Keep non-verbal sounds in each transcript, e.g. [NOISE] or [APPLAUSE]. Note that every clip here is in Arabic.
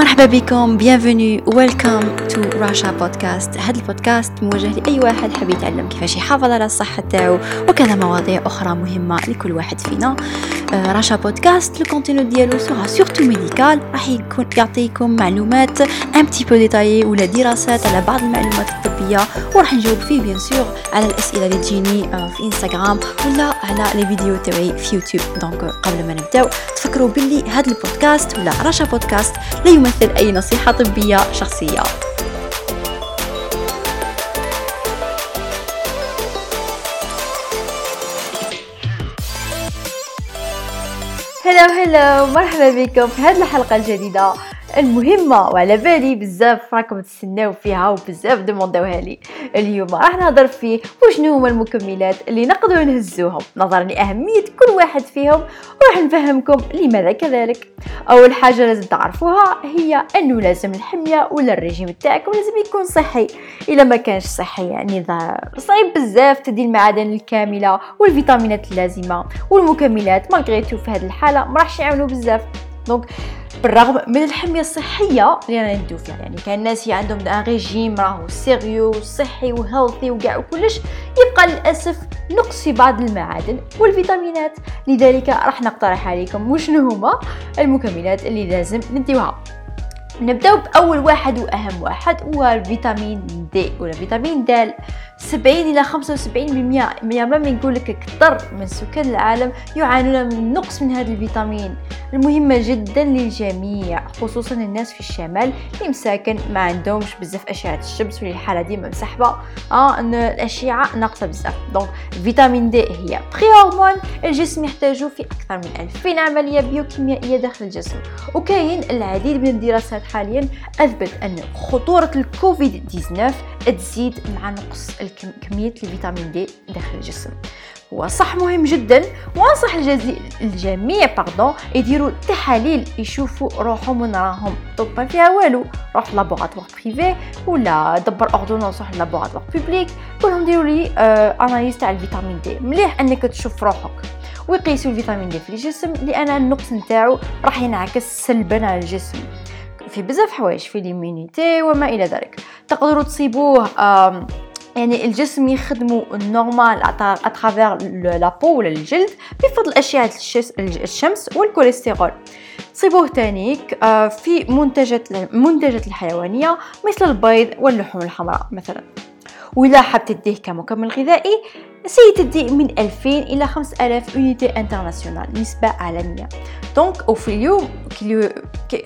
مرحبا بكم bienvenue welcome to Racha podcast هذا البودكاست موجه لأي واحد حاب يتعلم كيفاش يحافظ على الصحة تاعو وكذا مواضيع أخرى مهمة لكل واحد فينا. Racha podcast le contenu ديالو sera surtout médical راح يكون يعطيكم معلومات un petit peu détaillées ولا دراسات على بعض المعلومات الطبيه وراح نجاوب فيه bien sûr على الاسئله اللي تجيني في انستغرام ولا على les vidéos تاعي في يوتيوب donc قبل ما نبداو تفكروا باللي هذا البودكاست ولا راشا بودكاست لا يمثل أي نصيحة طبية شخصية هلو هلو مرحبا بكم في هذه الحلقة الجديدة. المهمة وعلى بالي بزاف راكم تستناو فيها وبزاف دموندوها لي. اليوم راح نهضر فيه وشنو هما المكملات اللي نقدروا نهزوهم. نظرا لاهميه كل واحد فيهم وراح نفهمكم لماذا كذلك. أول حاجة لازم تعرفوها هي أنه لازم الحمية ولا الرجيم تاعكم لازم يكون صحي. إلا ما كانش صحي يعني صعيب بزاف تدي المعادن الكاملة والفيتامينات اللازمة والمكملات. malgré tout في هذه الحالة ما راحش يعاونوا بزاف. donc بالرغم من الحمية الصحية اللي أنا ندو فيها يعني كاين ناس عندهم un régime راهو sérieux صحي و healthy وكاع وكلش يبقى للأسف نقص في بعض المعادن والفيتامينات. لذلك راح نقترح عليكم وشنو هما المكملات اللي لازم نديوها. نبداو بأول واحد وأهم واحد هو الفيتامين دي ولا فيتامين د 70 إلى 75% ما نقول لك أكثر من سكان العالم يعانون من نقص من هذا الفيتامين المهمة جدا للجميع خصوصا الناس في الشمال اللي مساكن ما عندهمش بزاف أشعة الشمس واللي الحالة ديما مسحبه آه الأشعة ناقصة بزاف. donc vitamine D هي pré-hormone الجسم يحتاجه في أكثر من 2000 عملية بيوكيميائية داخل الجسم؟ وكاين العديد من الدراسات حاليا اثبت أن خطورة الكوفيد 19 تزيد مع نقص كمية ال vitamine D داخل الجسم. هو صح مهم جدا وأنصح الجميع pardon يديروا تحاليل يشوفوا روحهم وين راهم. donc ما فيها والو روح laboratoire privé ولا دبر ordonnance روح laboratoire public كلهم ديروا les آه analyses تاع ال vitamine D. مليح أنك تشوف روحك. ويقيسوا ال vitamine D في الجسم لأن النقص نتاعو راح ينعكس سلبا على الجسم. في بزاف حوايج في l'immunité وما إلى ذلك. تقدروا تصيبوه يعني الجسم يخدموا normal à travers la peau ولا الجلد بفضل اشعه الشمس والكوليسترول تصيبوه تانيك آه، في منتجات المنتجات الحيوانية مثل البيض واللحوم الحمراء مثلا. وإلا حاب تديه كمكمل غذائي سي تدي من 2000 إلى 5000 unités internationales نسبة عالمية. donc وفي اليوم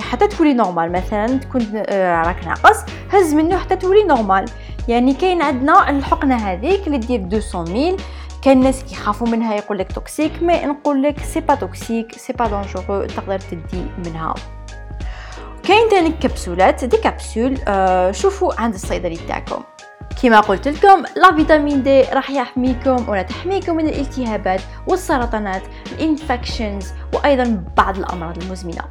حتى تولي normal مثلا تكون آه، راك ناقص هز منه حتى تولي normal يعني كاين عندنا الحقنة هذيك اللي دير 200 mille. كاين ناس كيخافوا منها يقول لك toxique mais نقول لك c'est pas toxique c'est pas dangereux تقدر تدي منها. كاين تاني كبسولات des capsules آه شوفوا عند الصيدلي تاعكم. كما قلت لكم la vitamine D راح يحميكم ولا تحميكم من الالتهابات والسرطانات ال infections وأيضا بعض الأمراض المزمنة.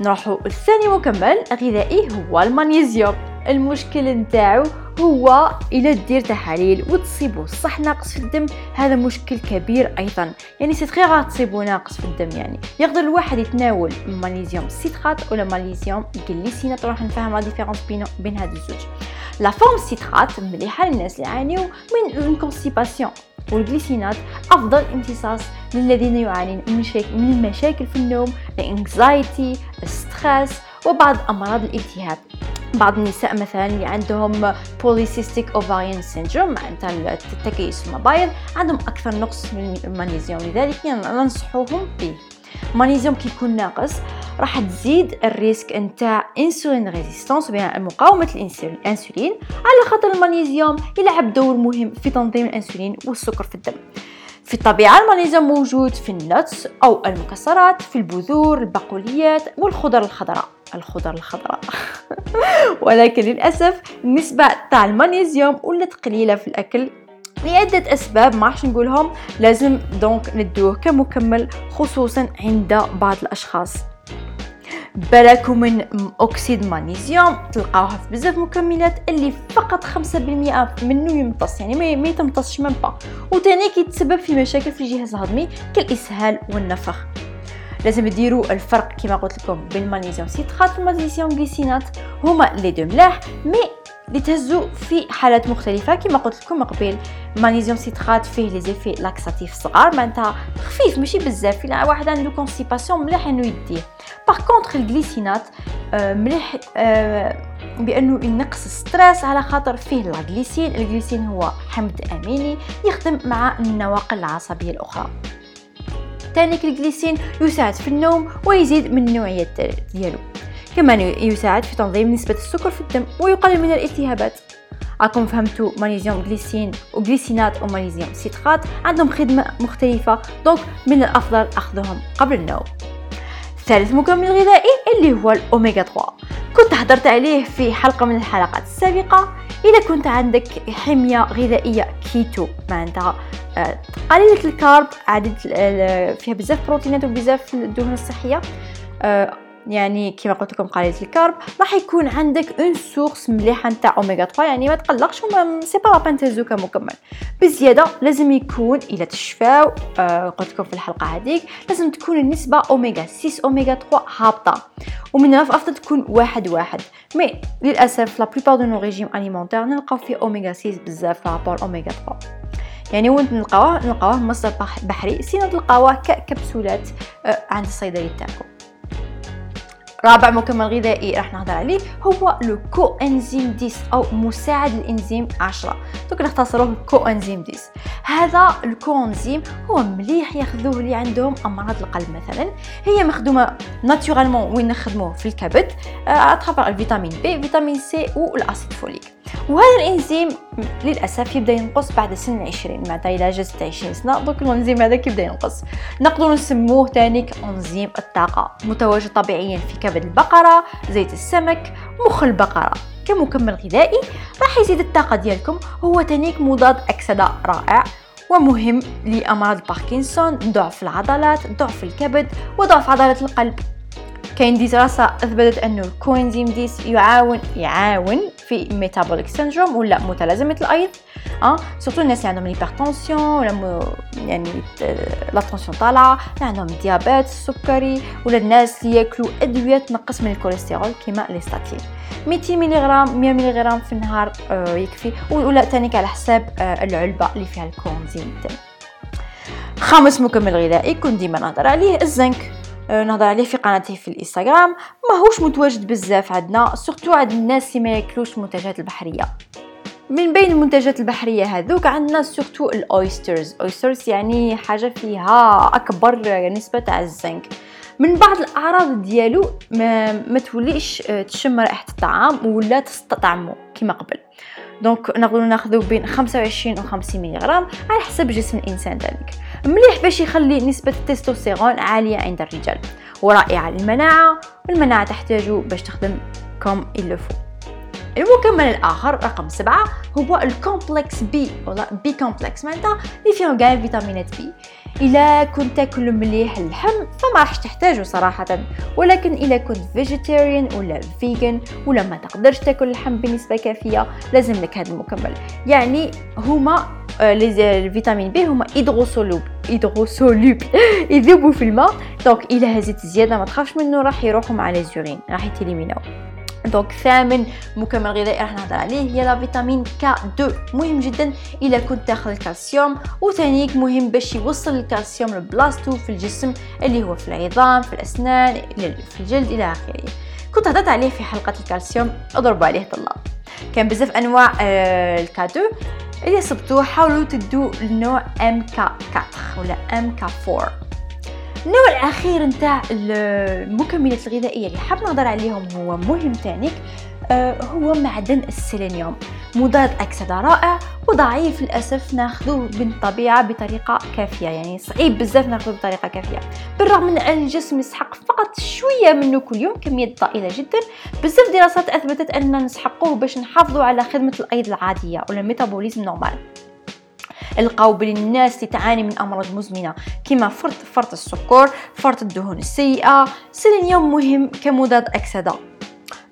نروحوا الثاني مكمل غذائي هو المغنيسيوم المشكل نتاعو هو إلى دير تحاليل وتصيبو صح ناقص في الدم هذا مشكل كبير أيضا. يعني c'est très تصيبو ناقص في الدم يعني. يقدر الواحد يتناول magnésium citrate ولا magnésium glycinate راح نفهم la différence بين هاد الزوج. la forme citrate مليحة للناس اللي يعانيو من ال constipation وال glycinate أفضل امتصاص للذين يعانون من, من المشاكل في النوم ال anxiety ال stress وبعض أمراض الالتهاب. بعض النساء مثلا اللي عندهم polycystic ovarian syndrome معناتها التكيس المبايض عندهم أكثر نقص من المغنيسيوم لذلك ننصحوهم به. المغنيسيوم كي يكون ناقص راح تزيد ال risque نتاع insulin resistance بين مقاومة الإنسولين على خاطر المغنيسيوم يلعب دور مهم في تنظيم الإنسولين والسكر في الدم. في الطبيعة المغنيسيوم موجود في ال nuts أو المكسرات في البذور البقوليات والخضر الخضراء. الخضر الخضراء. [LAUGHS] ولكن للأسف النسبة تاع المغنيسيوم ولات قليلة في الأكل لعدة أسباب ما راحش نقولهم لازم donc ندوه كمكمل خصوصا عند بعض الأشخاص. بالكم من أكسيد مغنيسيوم تلقاوها في بزاف مكملات اللي فقط 5% منه يمتص يعني ما يتمتصش من با وتاني كيتسبب في مشاكل في الجهاز الهضمي كالإسهال والنفخ. لازم ديروا الفرق كما قلت لكم بين ال magnésium citrate وال magnésium glycinate هما les deux ملاح mais اللي تهزو في حالات مختلفة. كما قلت لكم قبل magnésium citrate فيه les effets laxatifs صغار معناتها خفيف ماشي بزاف. إلا واحد عنده constipation مليح إنه يديه. par contre ال glycinate مليح آه بأنه ينقص stress على خاطر فيه ال glycine ال glycine هو حمض آميني يخدم مع النواقل العصبية الأخرى. تانيك الجليسين يساعد في النوم ويزيد من النوعيه ديالو. كما يساعد في تنظيم نسبة السكر في الدم ويقلل من الالتهابات. راكم فهمتوا magnésium glycine و glycinate و magnésium citrate عندهم خدمة مختلفة donc من الأفضل أخذهم قبل النوم. ثالث مكمل غذائي اللي هو الأوميغا 3 كنت هضرت عليه في حلقة من الحلقات السابقة. إذا كنت عندك حمية غذائية كيتو معناتها قليلة ال carb عدد فيها بزاف بروتينات وبزاف الدهون الصحية آه، يعني كما قلت لكم قليلة ال carb راح يكون عندك une source مليحة نتاع اوميغا 3 يعني ما تقلقش وما c'est pas la peine تهزو كمكمل بزيادة لازم يكون إلى تشفاو آه قلت لكم في الحلقة هذيك لازم تكون النسبة اوميغا 6 اوميغا 3 هابطة. ومن الافضل تكون واحد واحد. mais للأسف la plupart de nos régimes alimentaires نلقاو فيه اوميغا 6 بزاف par rapport اوميغا 3 يعني وين نلقاوه؟ نلقاوه مصدر بحري. sinon تلقاوه ككبسولات آه عند الصيدلي تاعكم. رابع مكمل غذائي راح نهضر عليه هو le coenzyme 10 أو مساعد الإنزيم 10 دوك نختصروه coenzyme 10 هذا ال coenzyme هو مليح ياخذوه اللي عندهم أمراض القلب مثلا. هي مخدومة naturellement وين نخدموه في الكبد. à travers الفيتامين بي فيتامين سي وال acide folique. وهذا الإنزيم للأسف يبدأ ينقص بعد سن 20 معناتها إلى جزت 20 سنة دوك الإنزيم هذاك يبدا ينقص. نقدر نسموه ثاني انزيم الطاقة متواجد طبيعيا في كبد البقرة زيت السمك مخ البقرة. كمكمل غذائي راح يزيد الطاقة ديالكم. هو تانيك مضاد أكسدة رائع ومهم لأمراض باركنسون ضعف العضلات ضعف الكبد وضعف عضلات القلب. كاين دراسة أثبتت أنه ال coenzyme dix يعاون يعاون في metabolic syndrome ولا متلازمة الأيض آه؟ surtout الناس اللي عندهم l'hypertension ولا مو يعني la tension طالعة اللي عندهم diabète السكري ولا الناس اللي ياكلوا أدوية تنقص من الكوليسترول كيما les statines 200 ملغ 100 ملغ في النهار آه يكفي. ولا تانيك على حساب آه العلبة اللي فيها ال coenzyme. خامس مكمل غذائي كنت ديما نهضر عليه الزنك. نهضر عليه في قناتي في الإنستغرام. ماهوش متواجد بزاف عندنا surtout عند الناس اللي ما ياكلوش المنتجات البحرية. من بين المنتجات البحرية هذوك عندنا surtout ال oysters. oysters يعني حاجة فيها أكبر نسبة تاع الزنك. من بعض الأعراض ديالو ما, ما توليش آه، تشم رائحة الطعام ولا تستطعمه كما قبل. donc نقدروا ناخذو بين 25 و 50 ملغ على حسب جسم الإنسان ذلك. مليح باش يخلي نسبة التستوستيرون عالية عند الرجال ورائعة للمناعة والمناعة تحتاج باش تخدم comme il faut المكمل الآخر رقم سبعة هو ال complexe B ولا B complexe معناتها اللي فيهم كاع الفيتامينات بي. إلا كنت تاكل مليح اللحم فما راحش تحتاجه صراحة ولكن إلا كنت végétarien ولا vegan ولا ما تقدرش تاكل اللحم بنسبة كافية لازم لك هذا المكمل. يعني هما الفيتامين بي هما hydrosolubles hydrosolubles يذوبوا في الماء donc الا هزيت زياده ما تخافش منه راح يروحوا مع les urines راح يتيليميناو donc ثامن مكمل غذائي راح نهضر عليه هي la vitamine K 2 مهم جدا اذا كنت تاخذ الكالسيوم وثانيك مهم باش يوصل الكالسيوم لبلاصتو في الجسم اللي هو في العظام في الاسنان في الجلد إلى اخره كنت هضرت عليه في حلقه الكالسيوم اضربوا عليه طلة كان بزاف انواع آه الكا 2 اللي صبتوه حاولوا تدوا النوع MK 4 ولا MK 4 النوع الأخير نتاع المكملات الغذائية اللي حاب نهضر عليهم هو مهم تانيك هو معدن السيلينيوم. مضاد أكسدة رائع وضعيف للأسف ناخذوه بالطبيعة بطريقة كافية يعني صعيب بزاف ناخذوه بطريقة كافية. بالرغم من أن الجسم يسحق فقط شوية منه كل يوم كمية ضئيلة جدا بزاف دراسات أثبتت أننا نسحقوه باش نحافظوا على خدمة الأيض العادية ولا ال métabolisme normal لقاو بلي الناس اللي تعاني من أمراض مزمنة كما فرط فرط السكر فرط الدهون السيئة. السيلينيوم مهم كمضاد أكسدة.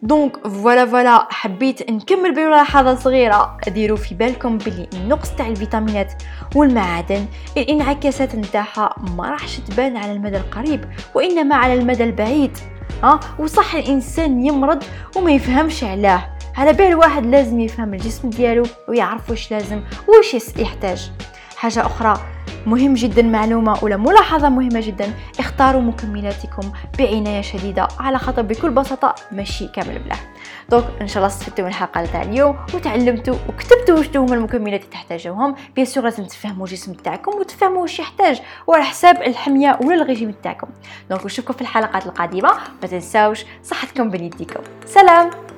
donc voilà voilà حبيت نكمل بملاحظة صغيرة ديروا في بالكم بلي النقص تاع الفيتامينات والمعادن الانعكاسات نتاعها ما راحش تبان على المدى القريب وانما على المدى البعيد ها وصح الانسان يمرض وما يفهمش علاه على بال واحد لازم يفهم الجسم ديالو ويعرف واش لازم واش يحتاج حاجة أخرى مهم جدا معلومة ولا ملاحظة مهمة جدا اختاروا مكملاتكم بعناية شديدة على خاطر بكل بساطة ماشي كامل بلاه donc إن شاء الله استفدتوا من الحلقة تاع اليوم وتعلمتوا وكتبتوا واش هما المكملات اللي تحتاجوهم. bien sûr لازم تفهموا الجسم تاعكم وتفهموا واش يحتاج وعلى حساب الحمية ولا الرجيم تاعكم. donc نشوفكم في الحلقات القادمة. ما تنساوش صحتكم بنيتكم. سلام!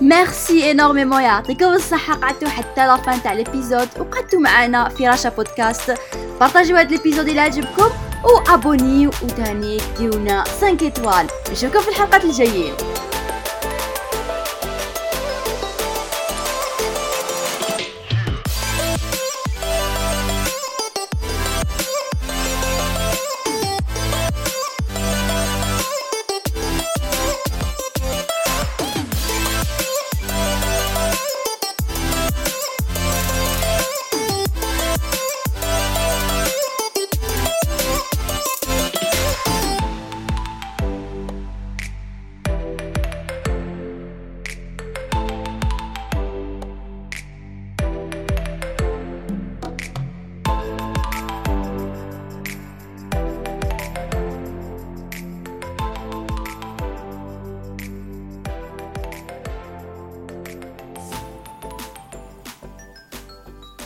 merci énormément يعطيكم الصحة قعدتوا حتى la fin تاع l'épisode وقعدتوا معنا في رشا بودكاست بارطاجيو هاد l'épisode إلى عجبكم وابونيو وتاني donnez-nous 5 étoiles نشوفكم في الحلقات الجايين